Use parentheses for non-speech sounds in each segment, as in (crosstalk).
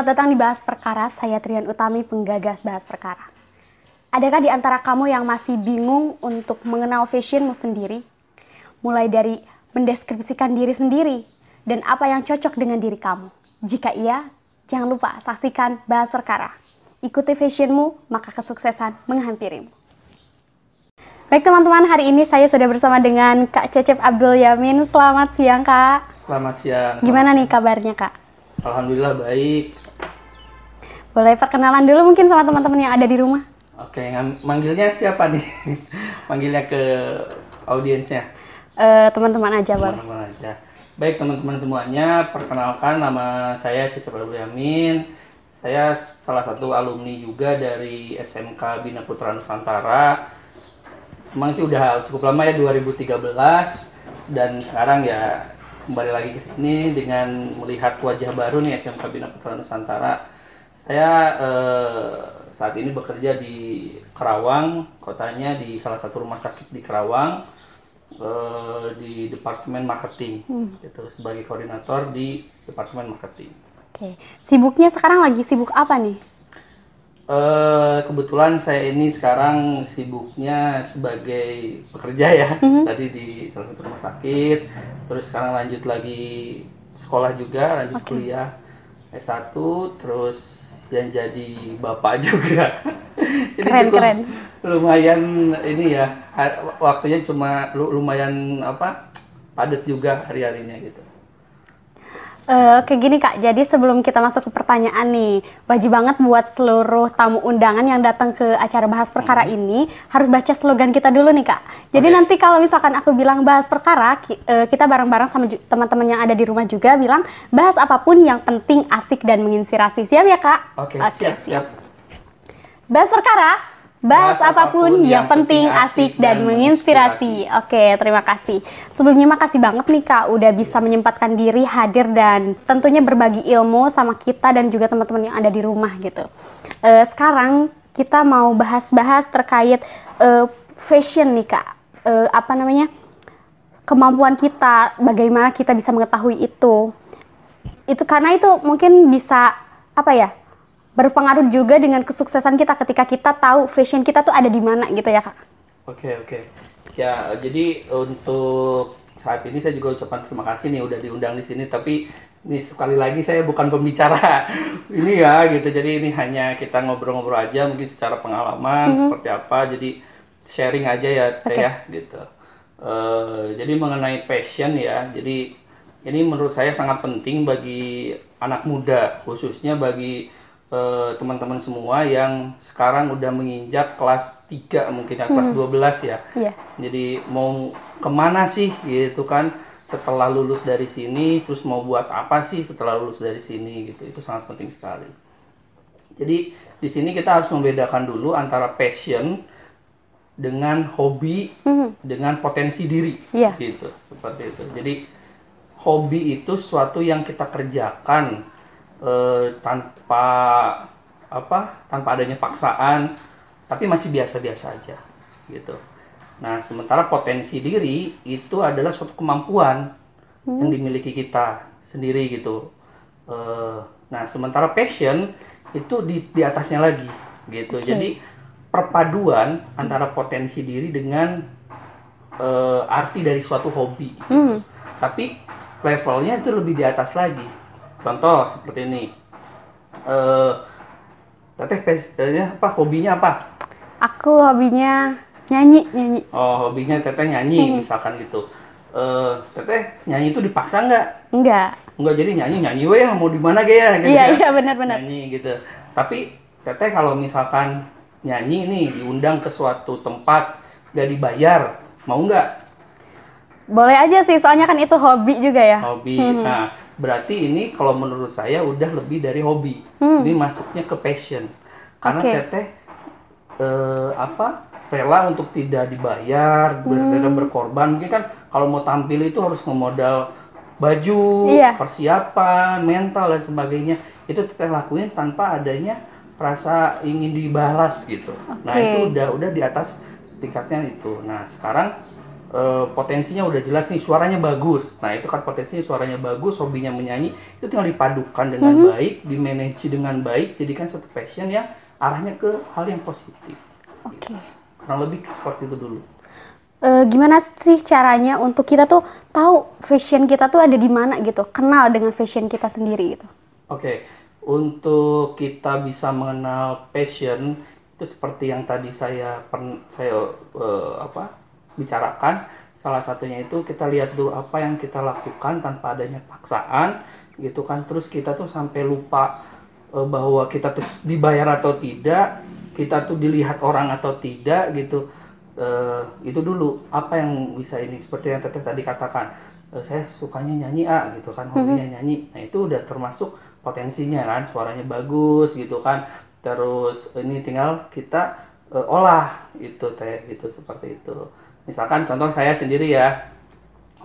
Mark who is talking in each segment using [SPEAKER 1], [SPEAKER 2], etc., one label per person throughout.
[SPEAKER 1] Selamat datang di Bahas Perkara, saya Trian Utami, penggagas Bahas Perkara. Adakah di antara kamu yang masih bingung untuk mengenal fashionmu sendiri? Mulai dari mendeskripsikan diri sendiri dan apa yang cocok dengan diri kamu. Jika iya, jangan lupa saksikan Bahas Perkara. Ikuti fashionmu, maka kesuksesan menghampirimu. Baik teman-teman, hari ini saya sudah bersama dengan Kak Cecep Abdul Yamin. Selamat siang Kak.
[SPEAKER 2] Selamat siang.
[SPEAKER 1] Gimana nih kabarnya Kak?
[SPEAKER 2] Alhamdulillah baik.
[SPEAKER 1] Boleh perkenalan dulu mungkin sama teman-teman yang ada di rumah?
[SPEAKER 2] Oke, manggilnya siapa nih? (laughs) Manggilnya ke audiensnya.
[SPEAKER 1] Eh, teman-teman aja boleh.
[SPEAKER 2] Teman-teman aja. Baik teman-teman semuanya, perkenalkan nama saya Cecep Yamin. Saya salah satu alumni juga dari SMK Bina Putra Nusantara. Emang sih udah cukup lama ya 2013 dan sekarang ya kembali lagi ke sini dengan melihat wajah baru nih SMK Bina Putra Nusantara. Saya eh, saat ini bekerja di Kerawang, kotanya di salah satu rumah sakit di Kerawang eh, di departemen marketing, gitu sebagai koordinator di departemen marketing.
[SPEAKER 1] Oke. Sibuknya sekarang lagi sibuk apa nih?
[SPEAKER 2] Eh, kebetulan saya ini sekarang sibuknya sebagai pekerja ya, tadi di salah satu rumah sakit, terus sekarang lanjut lagi sekolah juga, lanjut kuliah S1, terus dan jadi bapak juga. (laughs) Jadi
[SPEAKER 1] Keren,
[SPEAKER 2] cukup
[SPEAKER 1] keren.
[SPEAKER 2] lumayan ini ya, waktunya cuma lu- lumayan apa padat juga hari-harinya gitu.
[SPEAKER 1] Eh, Oke gini kak, jadi sebelum kita masuk ke pertanyaan nih, wajib banget buat seluruh tamu undangan yang datang ke acara bahas perkara ini harus baca slogan kita dulu nih kak. Jadi
[SPEAKER 2] Oke.
[SPEAKER 1] nanti kalau misalkan aku bilang bahas perkara, ki- eh, kita bareng-bareng sama teman-teman yang ada di rumah juga bilang bahas apa pun yang penting, asik dan menginspirasi. Siap ya kak?
[SPEAKER 2] Oke, siap, siap.
[SPEAKER 1] Bahas perkara, bahas, apa
[SPEAKER 2] pun
[SPEAKER 1] yang penting, asik dan
[SPEAKER 2] dan
[SPEAKER 1] menginspirasi. Oke, terima kasih. Sebelumnya makasih banget nih Kak udah bisa menyempatkan diri hadir dan tentunya berbagi ilmu sama kita dan juga teman-teman yang ada di rumah gitu. Eh, sekarang kita mau bahas-bahas terkait eh, fashion nih Kak. Eh, apa namanya? Kemampuan kita, bagaimana kita bisa mengetahui itu itu karena itu mungkin bisa apa ya berpengaruh juga dengan kesuksesan kita ketika kita tahu fashion kita tuh ada di mana gitu ya kak.
[SPEAKER 2] Oke oke. Ya jadi untuk saat ini saya juga ucapan terima kasih nih udah diundang di sini. Tapi ini sekali lagi saya bukan pembicara (laughs) ini ya gitu. Jadi ini hanya kita ngobrol-ngobrol aja mungkin secara pengalaman seperti apa. Jadi sharing aja ya teh
[SPEAKER 1] Oke.
[SPEAKER 2] ya gitu. Eh, jadi mengenai fashion ya. Jadi ini menurut saya sangat penting bagi anak muda khususnya bagi eh, teman-teman semua yang sekarang udah menginjak kelas 3 mungkin ya kelas 12 ya.
[SPEAKER 1] Iya.
[SPEAKER 2] Jadi mau ke mana sih gitu kan setelah lulus dari sini terus mau buat apa sih setelah lulus dari sini gitu. Itu sangat penting sekali. Jadi di sini kita harus membedakan dulu antara passion dengan hobi
[SPEAKER 1] Mhm.
[SPEAKER 2] dengan potensi diri
[SPEAKER 1] Iya.
[SPEAKER 2] gitu seperti itu jadi hobi itu sesuatu yang kita kerjakan eh, tanpa apa tanpa adanya paksaan tapi masih biasa-biasa aja gitu. Nah sementara potensi diri itu adalah suatu kemampuan yang dimiliki kita sendiri gitu. Eh, nah sementara passion itu di di atasnya lagi gitu. Jadi perpaduan antara potensi diri dengan eh, arti dari suatu hobi
[SPEAKER 1] Hmm.
[SPEAKER 2] tapi levelnya itu lebih di atas lagi contoh seperti ini eh teteh eh, apa hobinya apa
[SPEAKER 1] Aku hobinya nyanyi nyanyi.
[SPEAKER 2] oh hobinya teteh nyanyi misalkan gitu eh teteh nyanyi itu dipaksa nggak
[SPEAKER 1] Enggak.
[SPEAKER 2] nggak jadi nyanyi nyanyi weh mau di mana ge ya gitu
[SPEAKER 1] Iya
[SPEAKER 2] ya.
[SPEAKER 1] iya benar-benar.
[SPEAKER 2] nyanyi gitu tapi teteh kalau misalkan nyanyi nih diundang ke suatu tempat gak dibayar mau nggak
[SPEAKER 1] Boleh aja sih, soalnya kan itu hobi juga ya.
[SPEAKER 2] hobi nah berarti ini kalau menurut saya udah lebih dari hobi
[SPEAKER 1] Hmm.
[SPEAKER 2] ini masuknya ke passion karena
[SPEAKER 1] Oke.
[SPEAKER 2] teteh eh, apa rela untuk tidak dibayar
[SPEAKER 1] Hmm.
[SPEAKER 2] berkorban mungkin kan kalau mau tampil itu harus ngemodal baju
[SPEAKER 1] Iya.
[SPEAKER 2] persiapan mental dan sebagainya itu teteh lakuin tanpa adanya rasa ingin dibalas gitu nah
[SPEAKER 1] Oke.
[SPEAKER 2] itu udah udah di atas tingkatnya itu nah sekarang eh, potensinya udah jelas nih suaranya bagus. Nah itu kan potensinya suaranya bagus, hobinya menyanyi itu tinggal dipadukan dengan
[SPEAKER 1] Mhm.
[SPEAKER 2] baik, dimanage dengan baik, jadikan suatu passion yang arahnya ke hal yang positif.
[SPEAKER 1] Oke.
[SPEAKER 2] Kurang lebih seperti itu dulu.
[SPEAKER 1] Eh, gimana sih caranya untuk kita tuh tahu fashion kita tuh ada di mana gitu, kenal dengan fashion kita sendiri gitu.
[SPEAKER 2] Oke, untuk kita bisa mengenal passion itu seperti yang tadi saya saya eh, apa bicarakan. Salah satunya itu kita lihat dulu apa yang kita lakukan tanpa adanya paksaan, gitu kan. Terus kita tuh sampai lupa eh, bahwa kita tuh dibayar atau tidak, kita tuh dilihat orang atau tidak, gitu. Eh, itu dulu apa yang bisa ini seperti yang teteh tadi katakan. Eh, saya sukanya nyanyi ah gitu kan hobinya nyanyi nah itu udah termasuk potensinya kan suaranya bagus gitu kan terus ini tinggal kita eh, olah itu teh gitu seperti itu misalkan contoh saya sendiri ya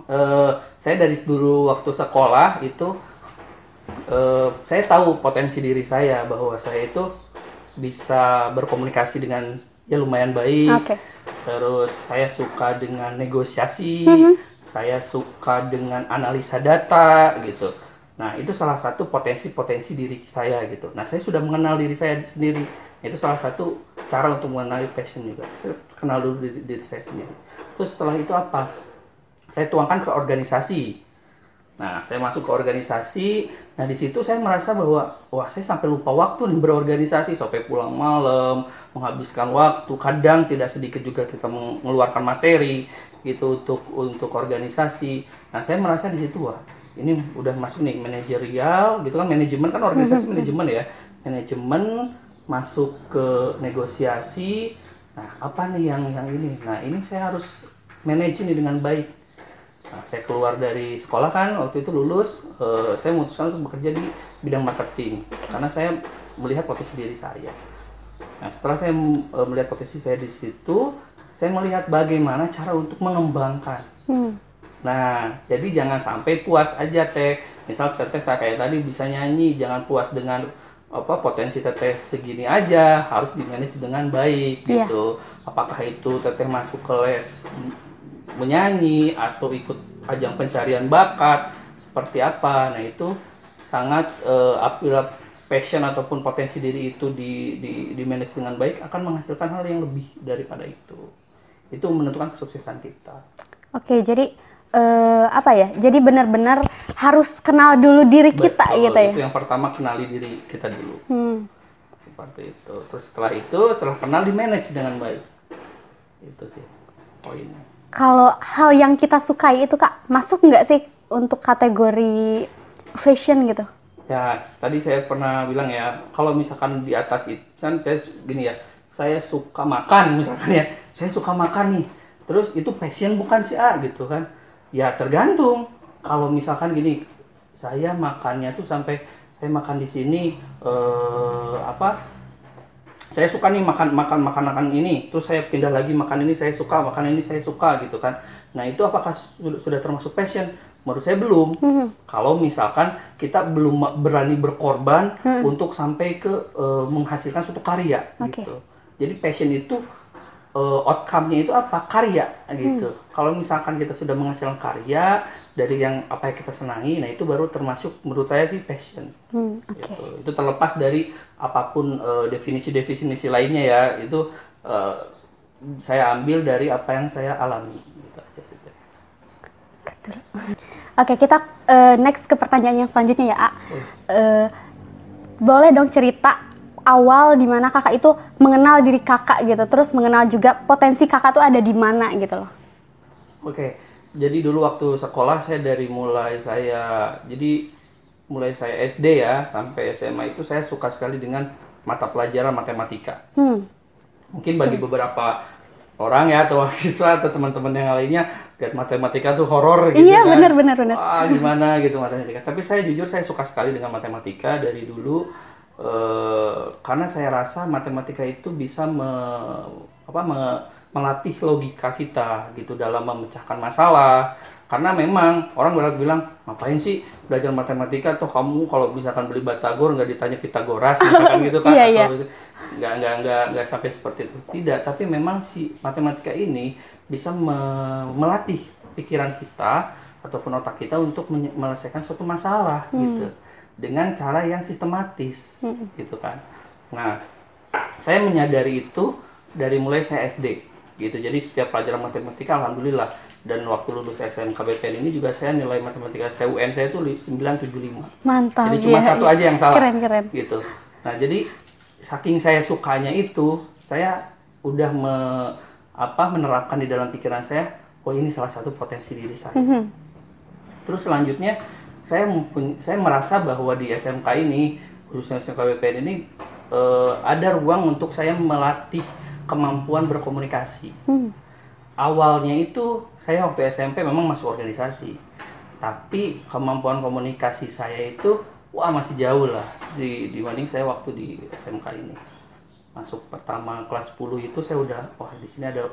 [SPEAKER 2] eh, saya dari dulu waktu sekolah itu eh, saya tahu potensi diri saya bahwa saya itu bisa berkomunikasi dengan ya lumayan baik
[SPEAKER 1] Oke.
[SPEAKER 2] Terus saya suka dengan negosiasi,
[SPEAKER 1] Mhm.
[SPEAKER 2] saya suka dengan analisa data gitu. Nah, itu salah satu potensi-potensi diri saya gitu. Nah, saya sudah mengenal diri saya sendiri. Itu salah satu cara untuk mengenali passion juga. Kenal dulu diri, diri saya sendiri. Terus setelah itu apa? Saya tuangkan ke organisasi. Nah, saya masuk ke organisasi. Nah, di situ saya merasa bahwa wah, saya sampai lupa waktu nih berorganisasi sampai pulang malam, menghabiskan waktu. Kadang tidak sedikit juga kita mengeluarkan materi gitu untuk untuk organisasi. Nah, saya merasa di situ wah, ini udah masuk nih manajerial gitu kan manajemen kan organisasi manajemen ya. Manajemen masuk ke negosiasi. Nah, apa nih yang yang ini? Nah, ini saya harus manage ini dengan baik. Nah, saya keluar dari sekolah kan waktu itu lulus, eh, saya memutuskan untuk bekerja di bidang marketing karena saya melihat potensi diri saya. Nah, setelah saya eh, melihat potensi saya di situ, saya melihat bagaimana cara untuk mengembangkan.
[SPEAKER 1] Hmm.
[SPEAKER 2] Nah, jadi jangan sampai puas aja teh. Misal teteh kayak tadi bisa nyanyi, jangan puas dengan apa potensi teteh segini aja, harus di manage dengan baik
[SPEAKER 1] Iya.
[SPEAKER 2] gitu. Apakah itu teteh masuk ke les menyanyi atau ikut ajang pencarian bakat seperti apa. Nah, itu sangat eh, apabila passion ataupun potensi diri itu di, di, di manage dengan baik akan menghasilkan hal yang lebih daripada itu. Itu menentukan kesuksesan kita.
[SPEAKER 1] Oke, jadi eh, apa ya? Jadi benar-benar harus kenal dulu diri kita
[SPEAKER 2] Betul,
[SPEAKER 1] gitu ya.
[SPEAKER 2] Itu yang pertama kenali diri kita dulu.
[SPEAKER 1] Hmm.
[SPEAKER 2] Seperti itu. Terus setelah itu, setelah kenal di manage dengan baik. Itu sih poinnya.
[SPEAKER 1] Kalau hal yang kita sukai itu kak masuk nggak sih untuk kategori fashion gitu?
[SPEAKER 2] Ya, tadi saya pernah bilang ya, kalau misalkan di atas itu, kan saya gini ya, saya suka makan misalkan ya, saya suka makan nih, terus itu passion bukan sih A gitu kan? Ya tergantung. Kalau misalkan gini, saya makannya tuh sampai saya makan di sini eh, apa? Saya suka nih makan makan makanan ini, terus saya pindah lagi makan ini saya suka, makan ini saya suka gitu kan. Nah itu apakah sudah, termasuk passion? Menurut saya belum.
[SPEAKER 1] Hmm.
[SPEAKER 2] Kalau misalkan kita belum berani berkorban untuk sampai ke eh, menghasilkan suatu karya
[SPEAKER 1] Oke.
[SPEAKER 2] gitu. Jadi passion itu eh, outcome-nya itu apa? Karya gitu. Kalau misalkan kita sudah menghasilkan karya dari yang apa yang kita senangi, nah itu baru termasuk menurut saya sih passion.
[SPEAKER 1] Hmm, Oke.
[SPEAKER 2] Gitu. Itu terlepas dari apa pun eh, definisi-definisi lainnya ya, itu eh, saya ambil dari apa yang saya alami. Gitu. (laughs)
[SPEAKER 1] Oke, kita eh, next ke pertanyaan yang selanjutnya ya, A. Eh, boleh dong cerita awal di mana kakak itu mengenal diri kakak gitu, terus mengenal juga potensi kakak tuh ada di mana gitu loh.
[SPEAKER 2] Oke, jadi dulu waktu sekolah saya dari mulai saya jadi mulai saya SD ya sampai SMA itu saya suka sekali dengan mata pelajaran matematika.
[SPEAKER 1] Hmm.
[SPEAKER 2] Mungkin bagi beberapa orang ya atau (laughs) mahasiswa atau teman-teman yang lainnya lihat matematika tuh horor gitu
[SPEAKER 1] Iya,
[SPEAKER 2] kan.
[SPEAKER 1] benar, benar, benar.
[SPEAKER 2] Wah, gimana gitu matematika. Tapi saya jujur saya suka sekali dengan matematika dari dulu eh, karena saya rasa matematika itu bisa me- apa me- melatih logika kita gitu dalam memecahkan masalah. Karena memang orang berat bilang ngapain sih belajar matematika tuh kamu kalau misalkan beli batagor nggak ditanya Pitagoras misalkan gitu kan (laughs) atau
[SPEAKER 1] iya.
[SPEAKER 2] gitu. nggak nggak nggak nggak sampai seperti itu tidak tapi memang si matematika ini bisa me- melatih pikiran kita ataupun otak kita untuk menye- menyelesaikan suatu masalah gitu dengan cara yang sistematis gitu kan nah saya menyadari itu dari mulai saya SD gitu jadi setiap pelajaran matematika alhamdulillah dan waktu lulus SMK BPN ini juga saya nilai matematika saya UN saya itu li- 975
[SPEAKER 1] Mantap.
[SPEAKER 2] jadi cuma
[SPEAKER 1] iya,
[SPEAKER 2] satu
[SPEAKER 1] iya.
[SPEAKER 2] aja yang salah
[SPEAKER 1] Keren keren.
[SPEAKER 2] gitu. Nah, jadi saking saya sukanya itu, saya udah me, apa menerapkan di dalam pikiran saya, oh ini salah satu potensi diri saya.
[SPEAKER 1] Mhm.
[SPEAKER 2] Terus selanjutnya saya saya merasa bahwa di SMK ini khususnya SMK BPN ini eh, ada ruang untuk saya melatih kemampuan berkomunikasi.
[SPEAKER 1] Hmm.
[SPEAKER 2] Awalnya itu saya waktu SMP memang masuk organisasi, tapi kemampuan komunikasi saya itu wah masih jauh lah di dibanding saya waktu di SMK ini. Masuk pertama kelas 10 itu saya udah wah di sini ada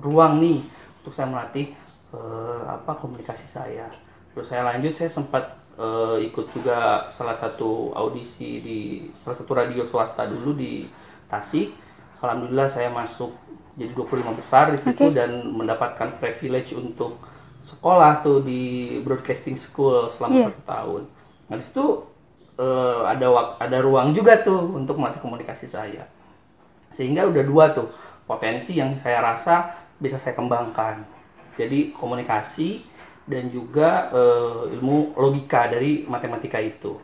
[SPEAKER 2] ruang nih untuk saya melatih eh, apa komunikasi saya. Terus saya lanjut saya sempat eh, ikut juga salah satu audisi di salah satu radio swasta dulu di Tasik. Alhamdulillah saya masuk jadi 25 besar di situ dan mendapatkan privilege untuk sekolah tuh di broadcasting school selama
[SPEAKER 1] Iya.
[SPEAKER 2] satu tahun. Nah di situ eh, ada ada ruang juga tuh untuk melatih komunikasi saya sehingga udah dua tuh potensi yang saya rasa bisa saya kembangkan jadi komunikasi dan juga eh, ilmu logika dari matematika itu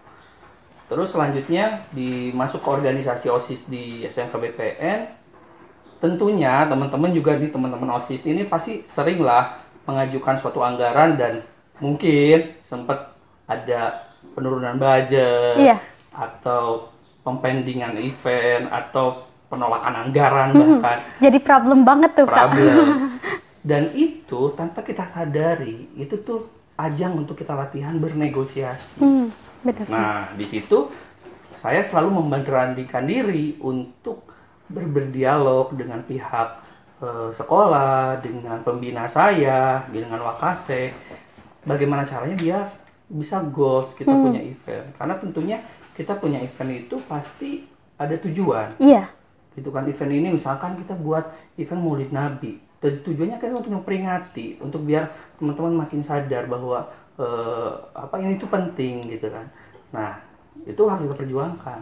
[SPEAKER 2] terus selanjutnya dimasuk ke organisasi osis di SMK BPN tentunya teman-teman juga nih teman-teman osis ini pasti sering lah mengajukan suatu anggaran dan mungkin sempat ada penurunan budget
[SPEAKER 1] Iya.
[SPEAKER 2] atau pempendingan event atau penolakan anggaran bahkan
[SPEAKER 1] Jadi problem banget tuh kak. (laughs)
[SPEAKER 2] dan itu tanpa kita sadari itu tuh ajang untuk kita latihan bernegosiasi.
[SPEAKER 1] Hmm, bener.
[SPEAKER 2] nah di situ saya selalu memberanikan diri untuk ber- berdialog dengan pihak eh, sekolah dengan pembina saya dengan wakase. Bagaimana caranya biar bisa goals kita punya event. Karena tentunya kita punya event itu pasti ada tujuan.
[SPEAKER 1] Iya.
[SPEAKER 2] gitu kan event ini misalkan kita buat event Maulid Nabi Dan tujuannya kan untuk memperingati untuk biar teman-teman makin sadar bahwa eh, apa ini itu penting gitu kan. Nah itu harus kita perjuangkan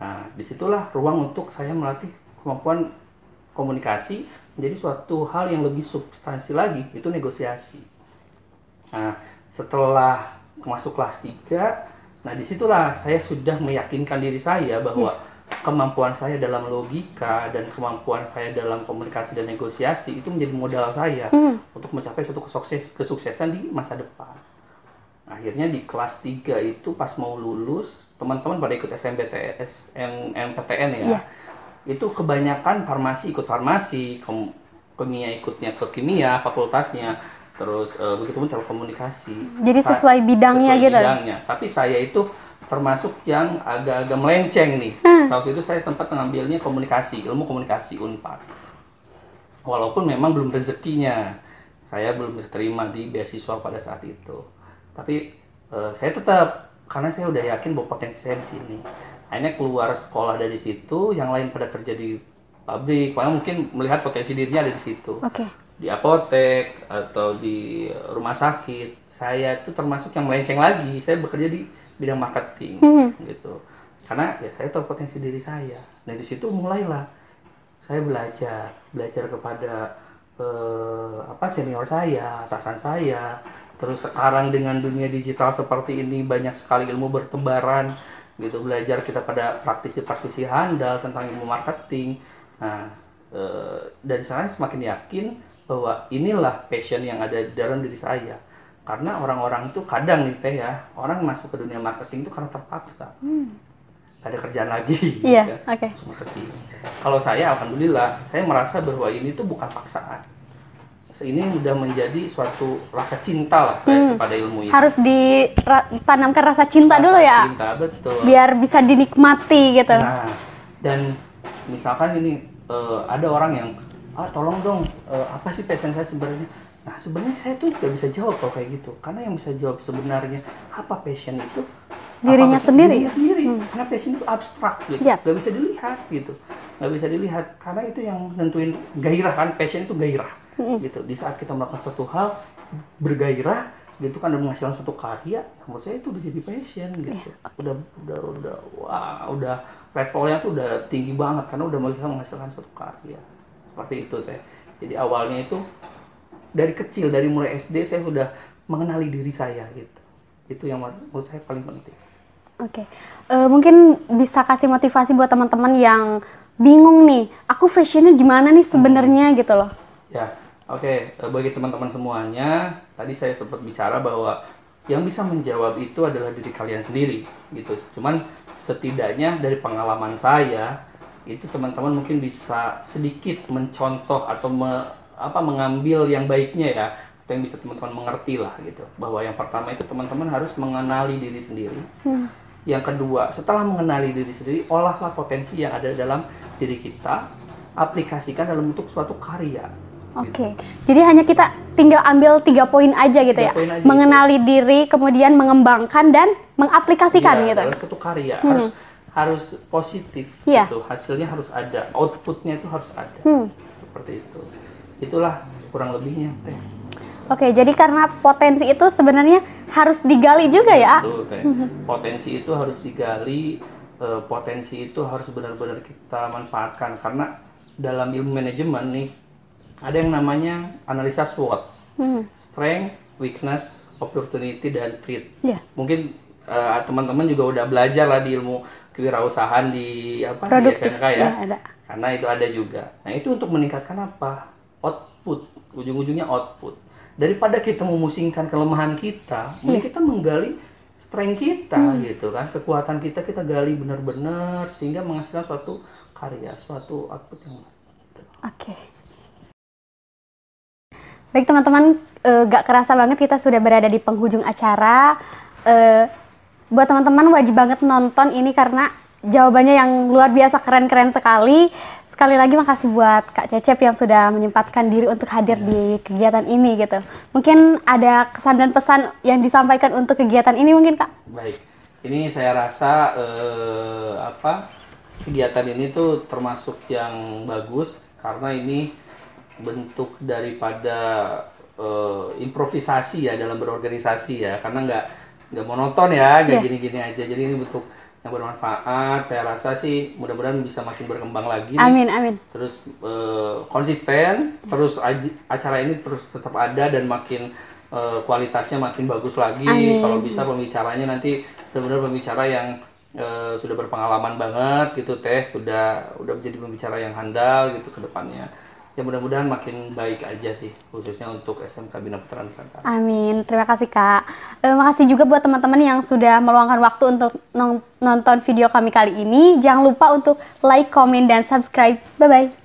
[SPEAKER 2] nah di situlah ruang untuk saya melatih kemampuan komunikasi menjadi suatu hal yang lebih substansi lagi itu negosiasi. Nah, setelah masuk kelas 3, nah di situlah saya sudah meyakinkan diri saya bahwa kemampuan saya dalam logika dan kemampuan saya dalam komunikasi dan negosiasi itu menjadi modal saya
[SPEAKER 1] Hmm.
[SPEAKER 2] untuk mencapai suatu kesukses, kesuksesan di masa depan. Akhirnya di kelas 3 itu pas mau lulus, teman-teman pada ikut SMBTS, MPTN ya.
[SPEAKER 1] Iya.
[SPEAKER 2] Itu kebanyakan farmasi ikut farmasi, kem- kimia ikutnya ke kimia, fakultasnya, terus eh, begitu pun telekomunikasi.
[SPEAKER 1] Jadi sesuai bidangnya
[SPEAKER 2] sesuai
[SPEAKER 1] gitu.
[SPEAKER 2] bidangnya. Tapi saya itu termasuk yang agak-agak melenceng nih. Saat itu saya sempat mengambilnya komunikasi, ilmu komunikasi Unpad. Walaupun memang belum rezekinya, saya belum diterima di beasiswa pada saat itu. Tapi eh, saya tetap karena saya udah yakin bahwa potensi saya di sini. Akhirnya keluar sekolah dari situ, yang lain pada kerja di pabrik, karena mungkin melihat potensi dirinya ada di situ
[SPEAKER 1] Oke.
[SPEAKER 2] di apotek atau di rumah sakit saya itu termasuk yang melenceng lagi saya bekerja di bidang marketing
[SPEAKER 1] Hmm.
[SPEAKER 2] gitu. Karena ya saya tahu potensi diri saya. Dari situ mulailah saya belajar belajar kepada eh, apa senior saya atasan saya. Terus sekarang dengan dunia digital seperti ini banyak sekali ilmu bertebaran gitu. Belajar kita pada praktisi-praktisi handal tentang ilmu marketing. Nah eh, dan saya semakin yakin bahwa inilah passion yang ada di dalam diri saya karena orang-orang itu kadang nih teh ya orang masuk ke dunia marketing itu karena terpaksa Gak ada kerjaan lagi
[SPEAKER 1] Hmm. Iya,
[SPEAKER 2] ya,
[SPEAKER 1] oke.
[SPEAKER 2] masuk marketing kalau saya alhamdulillah saya merasa bahwa ini tuh bukan paksaan ini udah menjadi suatu rasa cinta lah saya kepada ilmu ini
[SPEAKER 1] Hmm. Harus ditanamkan rasa cinta
[SPEAKER 2] Rasa
[SPEAKER 1] dulu ya.
[SPEAKER 2] cinta betul
[SPEAKER 1] Biar bisa dinikmati gitu.
[SPEAKER 2] Nah, dan misalkan ini eh, ada orang yang ah tolong dong eh, apa sih passion saya sebenarnya? Nah sebenarnya saya tuh nggak bisa jawab kalau kayak gitu. Karena yang bisa jawab sebenarnya apa passion itu apa
[SPEAKER 1] Dirinya
[SPEAKER 2] passion-
[SPEAKER 1] sendiri.
[SPEAKER 2] dirinya sendiri. Karena passion itu abstrak gitu.
[SPEAKER 1] Yap.
[SPEAKER 2] nggak bisa dilihat gitu. Nggak bisa dilihat. Karena itu yang nentuin gairah kan. Passion itu gairah gitu. Di saat kita melakukan satu hal bergairah gitu kan dan menghasilkan suatu karya menurut saya itu udah jadi passion gitu. Udah udah udah wah udah levelnya tuh udah tinggi banget. Karena udah bisa menghasilkan suatu karya. Seperti itu teh. Jadi awalnya itu dari kecil dari mulai SD saya sudah mengenali diri saya gitu itu yang menurut saya paling penting
[SPEAKER 1] Oke, Eh, mungkin bisa kasih motivasi buat teman-teman yang bingung nih, aku fashionnya gimana nih sebenarnya gitu loh.
[SPEAKER 2] Ya, oke. Eh, Bagi teman-teman semuanya, tadi saya sempat bicara bahwa yang bisa menjawab itu adalah diri kalian sendiri, gitu. Cuman setidaknya dari pengalaman saya, itu teman-teman mungkin bisa sedikit mencontoh atau me- apa mengambil yang baiknya ya, atau yang bisa teman-teman mengerti lah gitu. Bahwa yang pertama itu teman-teman harus mengenali diri sendiri. Yang kedua, setelah mengenali diri sendiri, olahlah potensi yang ada dalam diri kita, aplikasikan dalam bentuk suatu karya.
[SPEAKER 1] Oke, jadi hanya kita tinggal ambil tiga poin aja gitu
[SPEAKER 2] Tiga
[SPEAKER 1] ya,
[SPEAKER 2] aja.
[SPEAKER 1] mengenali diri, kemudian mengembangkan dan mengaplikasikan
[SPEAKER 2] Iya,
[SPEAKER 1] gitu.
[SPEAKER 2] dalam suatu karya harus harus positif
[SPEAKER 1] Iya.
[SPEAKER 2] gitu. Hasilnya harus ada, outputnya itu harus ada.
[SPEAKER 1] Hmm.
[SPEAKER 2] Seperti itu. Itulah kurang lebihnya teh.
[SPEAKER 1] Oke, jadi karena potensi itu sebenarnya harus digali juga ya.
[SPEAKER 2] Betul, teh. (laughs) Potensi itu harus digali, eh, potensi itu harus benar-benar kita manfaatkan karena dalam ilmu manajemen nih ada yang namanya analisa SWOT.
[SPEAKER 1] Hmm.
[SPEAKER 2] Strength, weakness, opportunity dan threat.
[SPEAKER 1] Iya.
[SPEAKER 2] Mungkin eh, teman-teman juga udah belajar lah di ilmu kewirausahaan di apa di
[SPEAKER 1] Produktif.
[SPEAKER 2] SMK ya.
[SPEAKER 1] Ya, ada.
[SPEAKER 2] Karena itu ada juga. Nah, itu untuk meningkatkan apa? Output. Ujung-ujungnya output. Daripada kita memusingkan kelemahan kita,
[SPEAKER 1] Iya.
[SPEAKER 2] mending kita menggali strength kita
[SPEAKER 1] Hmm.
[SPEAKER 2] gitu kan. Kekuatan kita kita gali benar-benar sehingga menghasilkan suatu karya, suatu output yang
[SPEAKER 1] Oke. Baik teman-teman, eh, gak kerasa banget kita sudah berada di penghujung acara. Eh, buat teman-teman wajib banget nonton ini karena jawabannya yang luar biasa keren-keren sekali. Sekali lagi makasih buat Kak Cecep yang sudah menyempatkan diri untuk hadir di kegiatan ini gitu. Mungkin ada kesan dan pesan yang disampaikan untuk kegiatan ini mungkin Kak?
[SPEAKER 2] Baik, ini saya rasa eh, apa kegiatan ini tuh termasuk yang bagus karena ini bentuk daripada eh, improvisasi ya dalam berorganisasi ya karena nggak nggak monoton ya nggak
[SPEAKER 1] Iya.
[SPEAKER 2] gini-gini aja jadi ini bentuk yang bermanfaat saya rasa sih mudah-mudahan bisa makin berkembang lagi nih.
[SPEAKER 1] Amin, amin.
[SPEAKER 2] terus eh, konsisten terus acara ini terus tetap ada dan makin eh, kualitasnya makin bagus lagi
[SPEAKER 1] Amin.
[SPEAKER 2] kalau bisa pembicaranya nanti benar-benar pembicara yang eh, sudah berpengalaman banget gitu teh sudah udah menjadi pembicara yang handal gitu ke depannya ya mudah-mudahan makin baik aja sih khususnya untuk SMK Bina Putra Nusantara
[SPEAKER 1] Amin, terima kasih Kak. Eh, makasih juga buat teman-teman yang sudah meluangkan waktu untuk nonton video kami kali ini. Jangan lupa untuk like, komen, dan subscribe. Bye-bye.